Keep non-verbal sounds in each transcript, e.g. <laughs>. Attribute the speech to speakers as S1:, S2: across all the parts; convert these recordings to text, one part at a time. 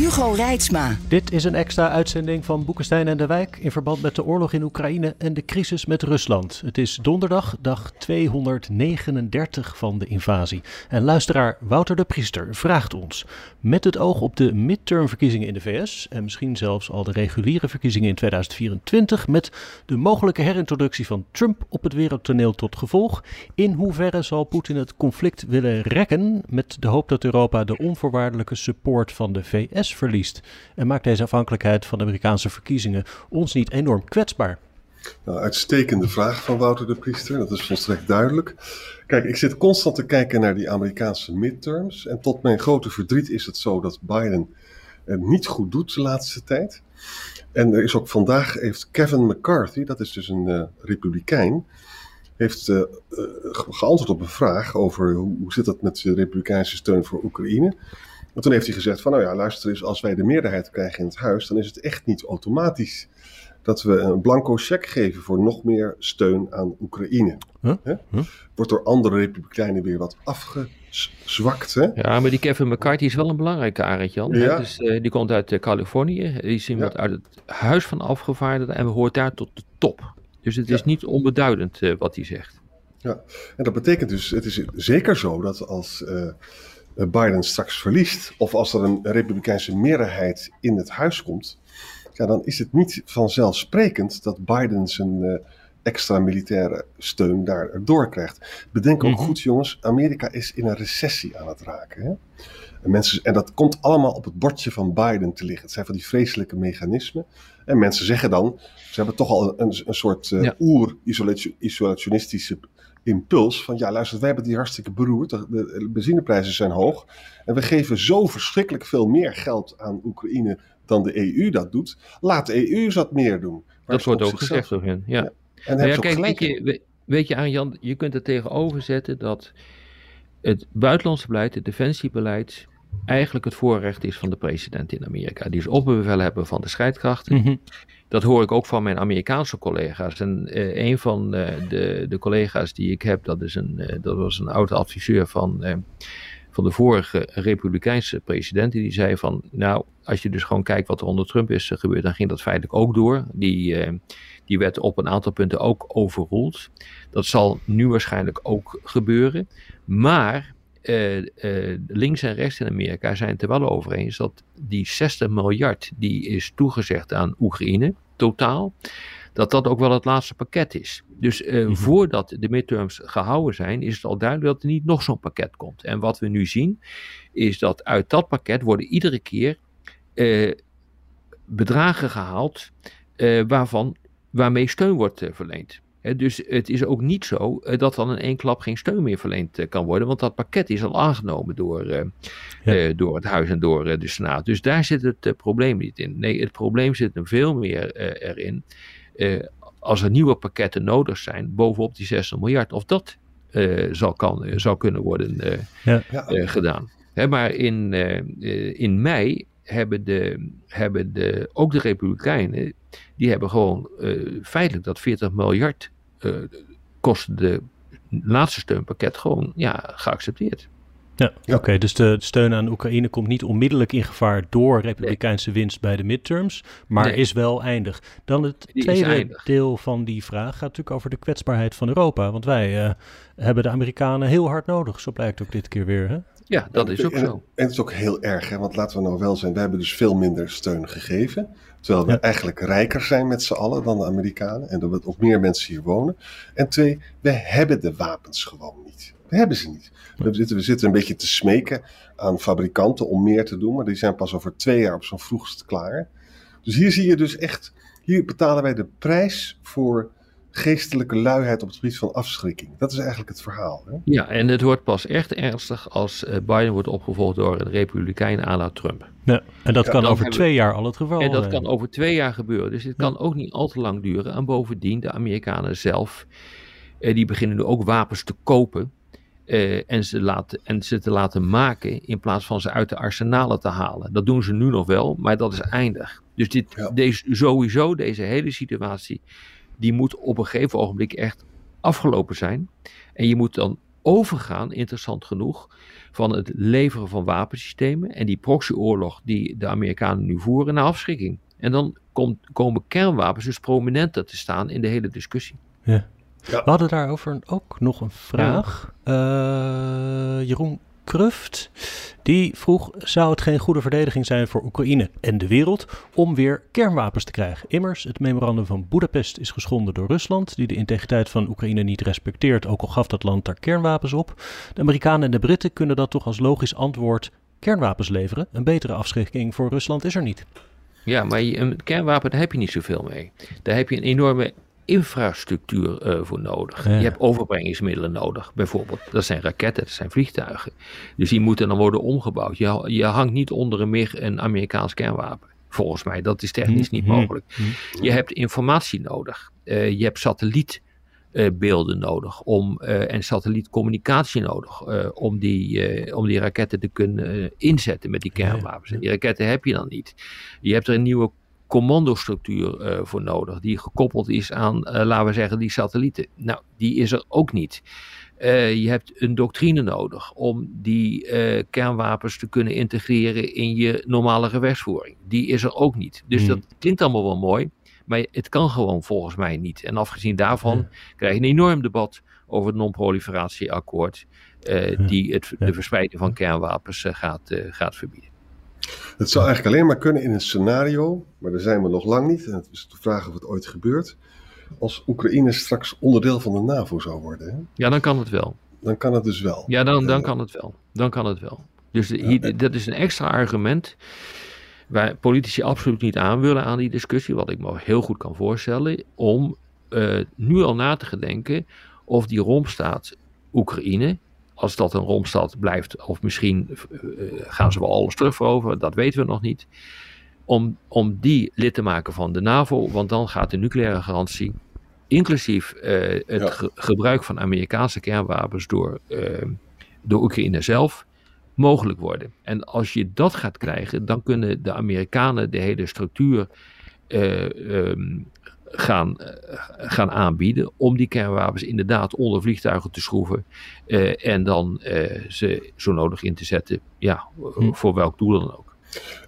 S1: Hugo Reitsma.
S2: Dit is een extra uitzending van Boekenstein en de Wijk in verband met de oorlog in Oekraïne en de crisis met Rusland. Het is donderdag, dag 239 van de invasie. En luisteraar Wouter de Priester vraagt ons, met het oog op de midtermverkiezingen in de VS en misschien zelfs al de reguliere verkiezingen in 2024, met de mogelijke herintroductie van Trump op het wereldtoneel tot gevolg, in hoeverre zal Poetin het conflict willen rekken met de hoop dat Europa de onvoorwaardelijke support van de VS verliest? En maakt deze afhankelijkheid van de Amerikaanse verkiezingen ons niet enorm kwetsbaar?
S3: Nou, uitstekende vraag van Wouter de Priester, dat is volstrekt duidelijk. Kijk, ik zit constant te kijken naar die Amerikaanse midterms. En tot mijn grote verdriet is het zo dat Biden het niet goed doet de laatste tijd. En er is ook vandaag, heeft Kevin McCarthy, dat is dus een uh, republikein, heeft uh, uh, geantwoord op een vraag over hoe, hoe zit het met de republikeinse steun voor Oekraïne. En toen heeft hij gezegd van, nou ja, luister eens, als wij de meerderheid krijgen in het huis, dan is het echt niet automatisch dat we een blanco cheque geven voor nog meer steun aan Oekraïne.
S2: Huh? Huh?
S3: Wordt door andere republikeinen weer wat afgezwakt. Hè?
S4: Ja, maar die Kevin McCarthy is wel een belangrijke arend, Jan. Ja. Dus, uh, die komt uit uh, Californië. Die is iemand ja. uit het huis van afgevaardigden en hoort daar tot de top. Dus het is niet onbeduidend uh, wat hij zegt.
S3: Ja, en dat betekent dus, het is zeker zo dat als Biden straks verliest, of als er een republikeinse meerderheid in het huis komt, ja, dan is het niet vanzelfsprekend dat Biden zijn uh, extra militaire steun daardoor krijgt. Bedenk ook -hmm. goed, jongens, Amerika is in een recessie aan het raken. Hè? En, mensen, en dat komt allemaal op het bordje van Biden te liggen. Het zijn van die vreselijke mechanismen. En mensen zeggen dan, ze hebben toch al een, een, een soort uh, ja. oer-isolationistische impuls van ja luister, wij hebben die hartstikke beroerd, de benzineprijzen zijn hoog en we geven zo verschrikkelijk veel meer geld aan Oekraïne dan de EU dat doet. Laat de EU dat meer doen.
S4: Dat wordt ook gezegd door hen, ja. ja. En nou ja, kijk, weet je, weet je aan Jan, je kunt er tegenover zetten dat het buitenlandse beleid, het defensiebeleid, eigenlijk het voorrecht is van de president in Amerika. Die is opbevelhebber van de strijdkrachten. Mm -hmm. Dat hoor ik ook van mijn Amerikaanse collega's. En uh, een van uh, de, de collega's die ik heb, dat, is een, uh, dat was een oude adviseur van, van de vorige Republikeinse president. Die zei van, nou, als je dus gewoon kijkt wat er onder Trump is gebeurd, dan ging dat feitelijk ook door. Die, die werd op een aantal punten ook overroeld. Dat zal nu waarschijnlijk ook gebeuren. Maar uh, uh, links en rechts in Amerika zijn het er wel over eens dat die 60 miljard die is toegezegd aan Oekraïne, totaal, dat dat ook wel het laatste pakket is. Dus uh, mm-hmm. voordat de midterms gehouden zijn, is het al duidelijk dat er niet nog zo'n pakket komt. En wat we nu zien, is dat uit dat pakket worden iedere keer bedragen gehaald waarvan, waarmee steun wordt verleend. Dus het is ook niet zo uh, dat dan in één klap geen steun meer verleend uh, kan worden, want dat pakket is al aangenomen door, ja. door het Huis en door de Senaat. Dus daar zit het probleem niet in. Nee, het probleem zit er veel meer erin. als er nieuwe pakketten nodig zijn, bovenop die 60 miljard, of dat zal, kan, zou kunnen worden ja. gedaan. Maar in, in mei hebben, de, hebben de, ook de Republikeinen, die hebben gewoon uh, feitelijk dat 40 miljard uh, kost de laatste steunpakket gewoon ja, geaccepteerd.
S2: Ja, ja. oké. Okay, dus de steun aan Oekraïne komt niet onmiddellijk in gevaar door republikeinse nee. winst bij de midterms, maar nee. is wel eindig. Dan het die tweede deel van die vraag gaat natuurlijk over de kwetsbaarheid van Europa. Want wij uh, hebben de Amerikanen heel hard nodig, zo blijkt ook dit keer weer. Hè?
S4: Ja, dat is ook
S3: en,
S4: zo.
S3: En het is ook heel erg, hè? want laten we nou wel zijn, we hebben dus veel minder steun gegeven. Terwijl we ja. eigenlijk rijker zijn met z'n allen dan de Amerikanen en dat ook meer mensen hier wonen. En twee, we hebben de wapens gewoon niet. We hebben ze niet. We zitten, we zitten een beetje te smeken aan fabrikanten om meer te doen, maar die zijn pas over twee jaar op zo'n vroegst klaar. Dus hier zie je dus echt, hier betalen wij de prijs voor geestelijke luiheid op het gebied van afschrikking. Dat is eigenlijk het verhaal. Hè?
S4: Ja, en het wordt pas echt ernstig als eh, Biden wordt opgevolgd door een republikein à la Trump.
S2: Ja, en dat kan over twee jaar al het geval
S4: zijn. En dat kan over twee jaar gebeuren. Dus het kan ook niet al te lang duren. En bovendien, de Amerikanen zelf, eh, die beginnen nu ook wapens te kopen. Eh, en, ze laten, en ze te laten maken in plaats van ze uit de arsenalen te halen. Dat doen ze nu nog wel, maar dat is eindig. Dus dit, deze, sowieso, deze hele situatie, die moet op een gegeven ogenblik echt afgelopen zijn. En je moet dan overgaan, interessant genoeg, van het leveren van wapensystemen en die proxyoorlog die de Amerikanen nu voeren naar afschrikking. En dan komt, komen kernwapens dus prominenter te staan in de hele discussie.
S2: Ja. We hadden daarover ook nog een vraag. Uh, Jeroen Kruft, die vroeg: zou het geen goede verdediging zijn voor Oekraïne en de wereld om weer kernwapens te krijgen? Immers, het memorandum van Budapest is geschonden door Rusland, die de integriteit van Oekraïne niet respecteert, ook al gaf dat land daar kernwapens op. De Amerikanen en de Britten kunnen dat toch als logisch antwoord kernwapens leveren. Een betere afschrikking voor Rusland is er niet.
S4: Ja, maar een kernwapen, daar heb je niet zoveel mee. Daar heb je een enorme infrastructuur uh, voor nodig. Je hebt overbrengingsmiddelen nodig, bijvoorbeeld. Dat zijn raketten, dat zijn vliegtuigen. Dus die moeten dan worden omgebouwd. Je, je hangt niet onder een meer een Amerikaans kernwapen. Volgens mij, dat is technisch niet mhm. mogelijk. Mhm. Je hebt informatie nodig. Uh, je hebt satellietbeelden uh, nodig om, uh, en satellietcommunicatie nodig om, die, om die raketten te kunnen inzetten met die kernwapens. En die raketten heb je dan niet. Je hebt er een nieuwe commandostructuur uh, voor nodig, die gekoppeld is aan, uh, laten we zeggen, die satellieten. Nou, die is er ook niet. Uh, je hebt een doctrine nodig om die kernwapens te kunnen integreren in je normale gewechtsvoering. Die is er ook niet. Dus hmm. dat klinkt allemaal wel mooi, maar het kan gewoon volgens mij niet. En afgezien daarvan krijg je een enorm debat over het non-proliferatieakkoord, die het, de verspreiding van kernwapens gaat, gaat verbieden.
S3: Het zou eigenlijk alleen maar kunnen in een scenario, maar daar zijn we nog lang niet. En het is de vraag of het ooit gebeurt. Als Oekraïne straks onderdeel van de NAVO zou worden. Hè?
S4: Ja, dan kan het wel.
S3: Dan kan het dus wel.
S4: Ja, dan, dan kan het wel. Dan kan het wel. Dus hier, dat is een extra argument waar politici absoluut niet aan willen aan die discussie, wat ik me heel goed kan voorstellen, om uh, nu al na te gedenken of die rompstaat Oekraïne als dat een romstad blijft, of misschien uh, gaan ze wel alles terugveroveren, dat weten we nog niet. Om, om die lid te maken van de NAVO, want dan gaat de nucleaire garantie, inclusief uh, het gebruik van Amerikaanse kernwapens door, uh, door Oekraïne zelf, mogelijk worden. En als je dat gaat krijgen, dan kunnen de Amerikanen de hele structuur um, gaan, eh, gaan aanbieden om die kernwapens inderdaad onder vliegtuigen te schroeven uh, en dan uh, ze zo nodig in te zetten, ja, hm. voor welk doel dan ook.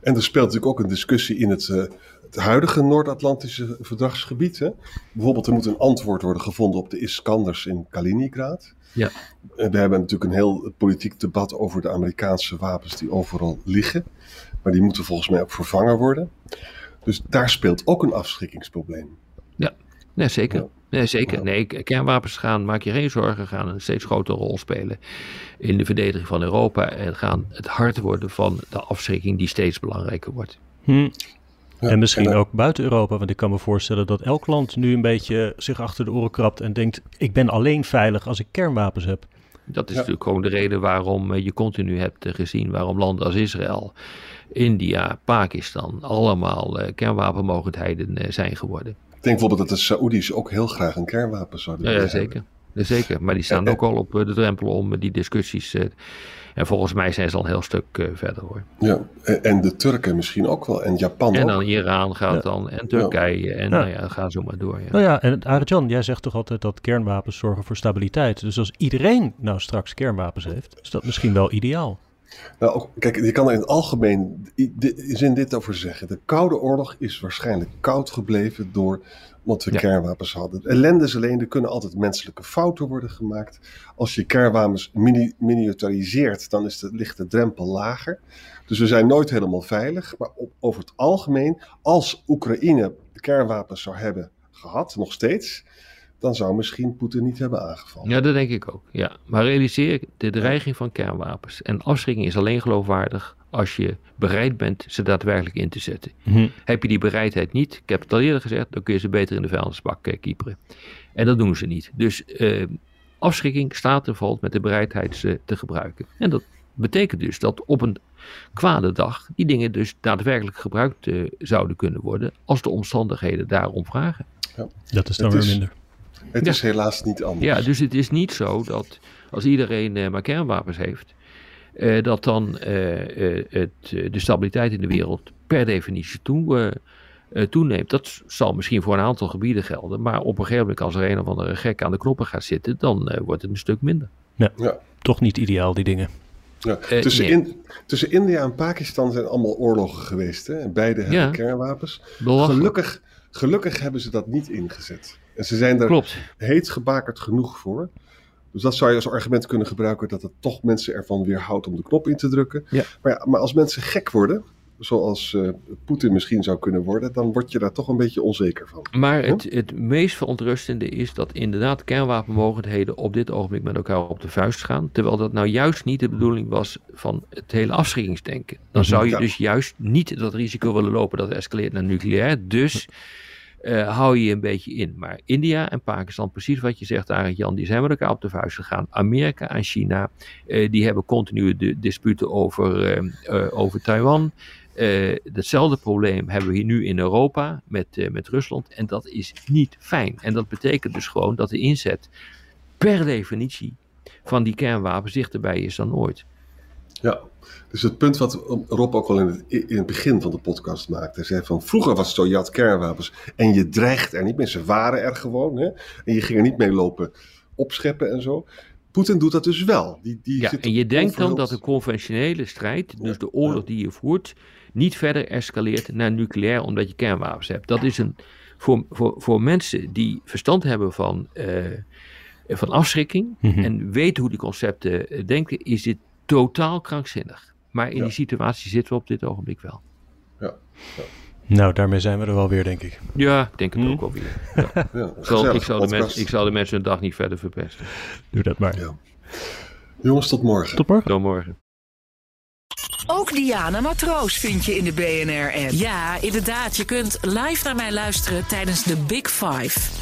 S3: En er speelt natuurlijk ook een discussie in het, uh, het huidige Noord-Atlantische verdragsgebied. Hè? Bijvoorbeeld, er moet een antwoord worden gevonden op de Iskanders in Kaliningrad.
S4: Ja.
S3: we hebben natuurlijk een heel politiek debat over de Amerikaanse wapens die overal liggen. Maar die moeten volgens mij ook vervangen worden. Dus daar speelt ook een afschrikkingsprobleem.
S4: Ja, nee, zeker. Nee, zeker. Nee, kernwapens gaan, maak je geen zorgen, gaan een steeds grotere rol spelen in de verdediging van Europa en gaan het hart worden van de afschrikking die steeds belangrijker wordt.
S2: Hm. en misschien ook buiten Europa, want ik kan me voorstellen dat elk land nu een beetje zich achter de oren krabt en denkt: ik ben alleen veilig als ik kernwapens heb.
S4: Dat is natuurlijk gewoon de reden waarom je continu hebt gezien waarom landen als Israël, India, Pakistan allemaal kernwapenmogendheden zijn geworden.
S3: Ik denk bijvoorbeeld dat de Saoedi's ook heel graag een kernwapen zouden
S4: willen ja, zeker. Ja, zeker, maar die staan ook al op de drempel om die discussies. en volgens mij zijn ze al een heel stuk verder hoor.
S3: Ja, en de Turken misschien ook wel. En Japan
S4: En
S3: dan
S4: Iran gaat dan. En Turkije. En nou ja, ga zo maar door. Ja.
S2: Nou ja, en Arjan, jij zegt toch altijd dat kernwapens zorgen voor stabiliteit. Dus als iedereen nou straks kernwapens heeft, is dat misschien wel ideaal.
S3: Nou, kijk, je kan er in het algemeen zin dit over zeggen. De Koude Oorlog is waarschijnlijk koud gebleven door omdat we kernwapens hadden. Ellende is alleen, er kunnen altijd menselijke fouten worden gemaakt. Als je kernwapens mini miniaturiseert, dan is de, ligt de drempel lager. Dus we zijn nooit helemaal veilig. Maar op, over het algemeen, als Oekraïne kernwapens zou hebben gehad, nog steeds, dan zou misschien Poetin niet hebben aangevallen.
S4: Ja, dat denk ik ook. Ja. Maar realiseer, de dreiging van kernwapens en afschrikking is alleen geloofwaardig als je bereid bent ze daadwerkelijk in te zetten. Mhm. Heb je die bereidheid niet, ik heb het al eerder gezegd, dan kun je ze beter in de vuilnisbak uh, kieperen. En dat doen ze niet. Dus uh, afschrikking staat en valt met de bereidheid ze te gebruiken. En dat betekent dus dat op een kwade dag die dingen dus daadwerkelijk gebruikt uh, zouden kunnen worden als de omstandigheden daarom vragen.
S2: Ja. Dat is dan weer minder.
S3: Het is helaas niet anders.
S4: Ja, dus het is niet zo dat als iedereen uh, maar kernwapens heeft, uh, dat dan het, de stabiliteit in de wereld per definitie toe, toeneemt. Dat zal misschien voor een aantal gebieden gelden, maar op een gegeven moment als er een of andere gek aan de knoppen gaat zitten, dan wordt het een stuk minder.
S2: Ja, ja. toch niet ideaal die dingen.
S3: Ja, tussen, in, tussen India en Pakistan zijn allemaal oorlogen geweest. Hè? En beide hebben kernwapens. Gelukkig, gelukkig hebben ze dat niet ingezet. En ze zijn er heet gebakerd genoeg voor. Dus dat zou je als argument kunnen gebruiken dat het toch mensen ervan weerhoudt om de knop in te drukken. Ja. Maar, ja, maar als mensen gek worden, zoals uh, Poetin misschien zou kunnen worden, dan word je daar toch een beetje onzeker van.
S4: Maar het, het meest verontrustende is dat inderdaad kernwapenmogendheden op dit ogenblik met elkaar op de vuist gaan. Terwijl dat nou juist niet de bedoeling was van het hele afschrikkingsdenken. Dan zou je dus juist niet dat risico willen lopen dat het escaleert naar nucleair. Dus uh, hou je een beetje in. Maar India en Pakistan, precies wat je zegt, Arend Jan, die zijn met elkaar op de vuist gegaan. Amerika en China, uh, die hebben continu de disputen over, uh, over Taiwan. Datzelfde probleem hebben we hier nu in Europa met, met Rusland. En dat is niet fijn. En dat betekent dus gewoon dat de inzet per definitie van die kernwapens dichterbij is dan ooit.
S3: Ja, dus het punt wat Rob ook al in het, in het begin van de podcast maakte. Hij zei van vroeger was het zo, je had kernwapens en je dreigt er niet mee. Ze waren er gewoon hè? en je ging er niet mee lopen opscheppen en zo. Poetin doet dat dus wel. Die, die
S4: ja, en je denkt dan dat de conventionele strijd, dus de oorlog die je voert, niet verder escaleert naar nucleair omdat je kernwapens hebt. Dat is een, voor, voor, voor mensen die verstand hebben van, uh, van afschrikking mm -hmm. en weten hoe die concepten uh, denken, is dit totaal krankzinnig. Maar in ja. die situatie zitten we op dit ogenblik wel.
S3: Ja. ja.
S2: Nou, daarmee zijn we er wel weer, denk ik.
S4: Ja, ik denk het hmm. ook wel weer. <laughs> Ja. ja, zal, ik, zal de mens, ik zal de mensen hun dag niet verder verpesten.
S2: Doe dat maar.
S3: Jongens, tot morgen.
S2: Tot morgen.
S4: Tot morgen.
S1: Ook Diana Matroos vind je in de BNR-app.
S5: Ja, inderdaad. Je kunt live naar mij luisteren tijdens de Big Five.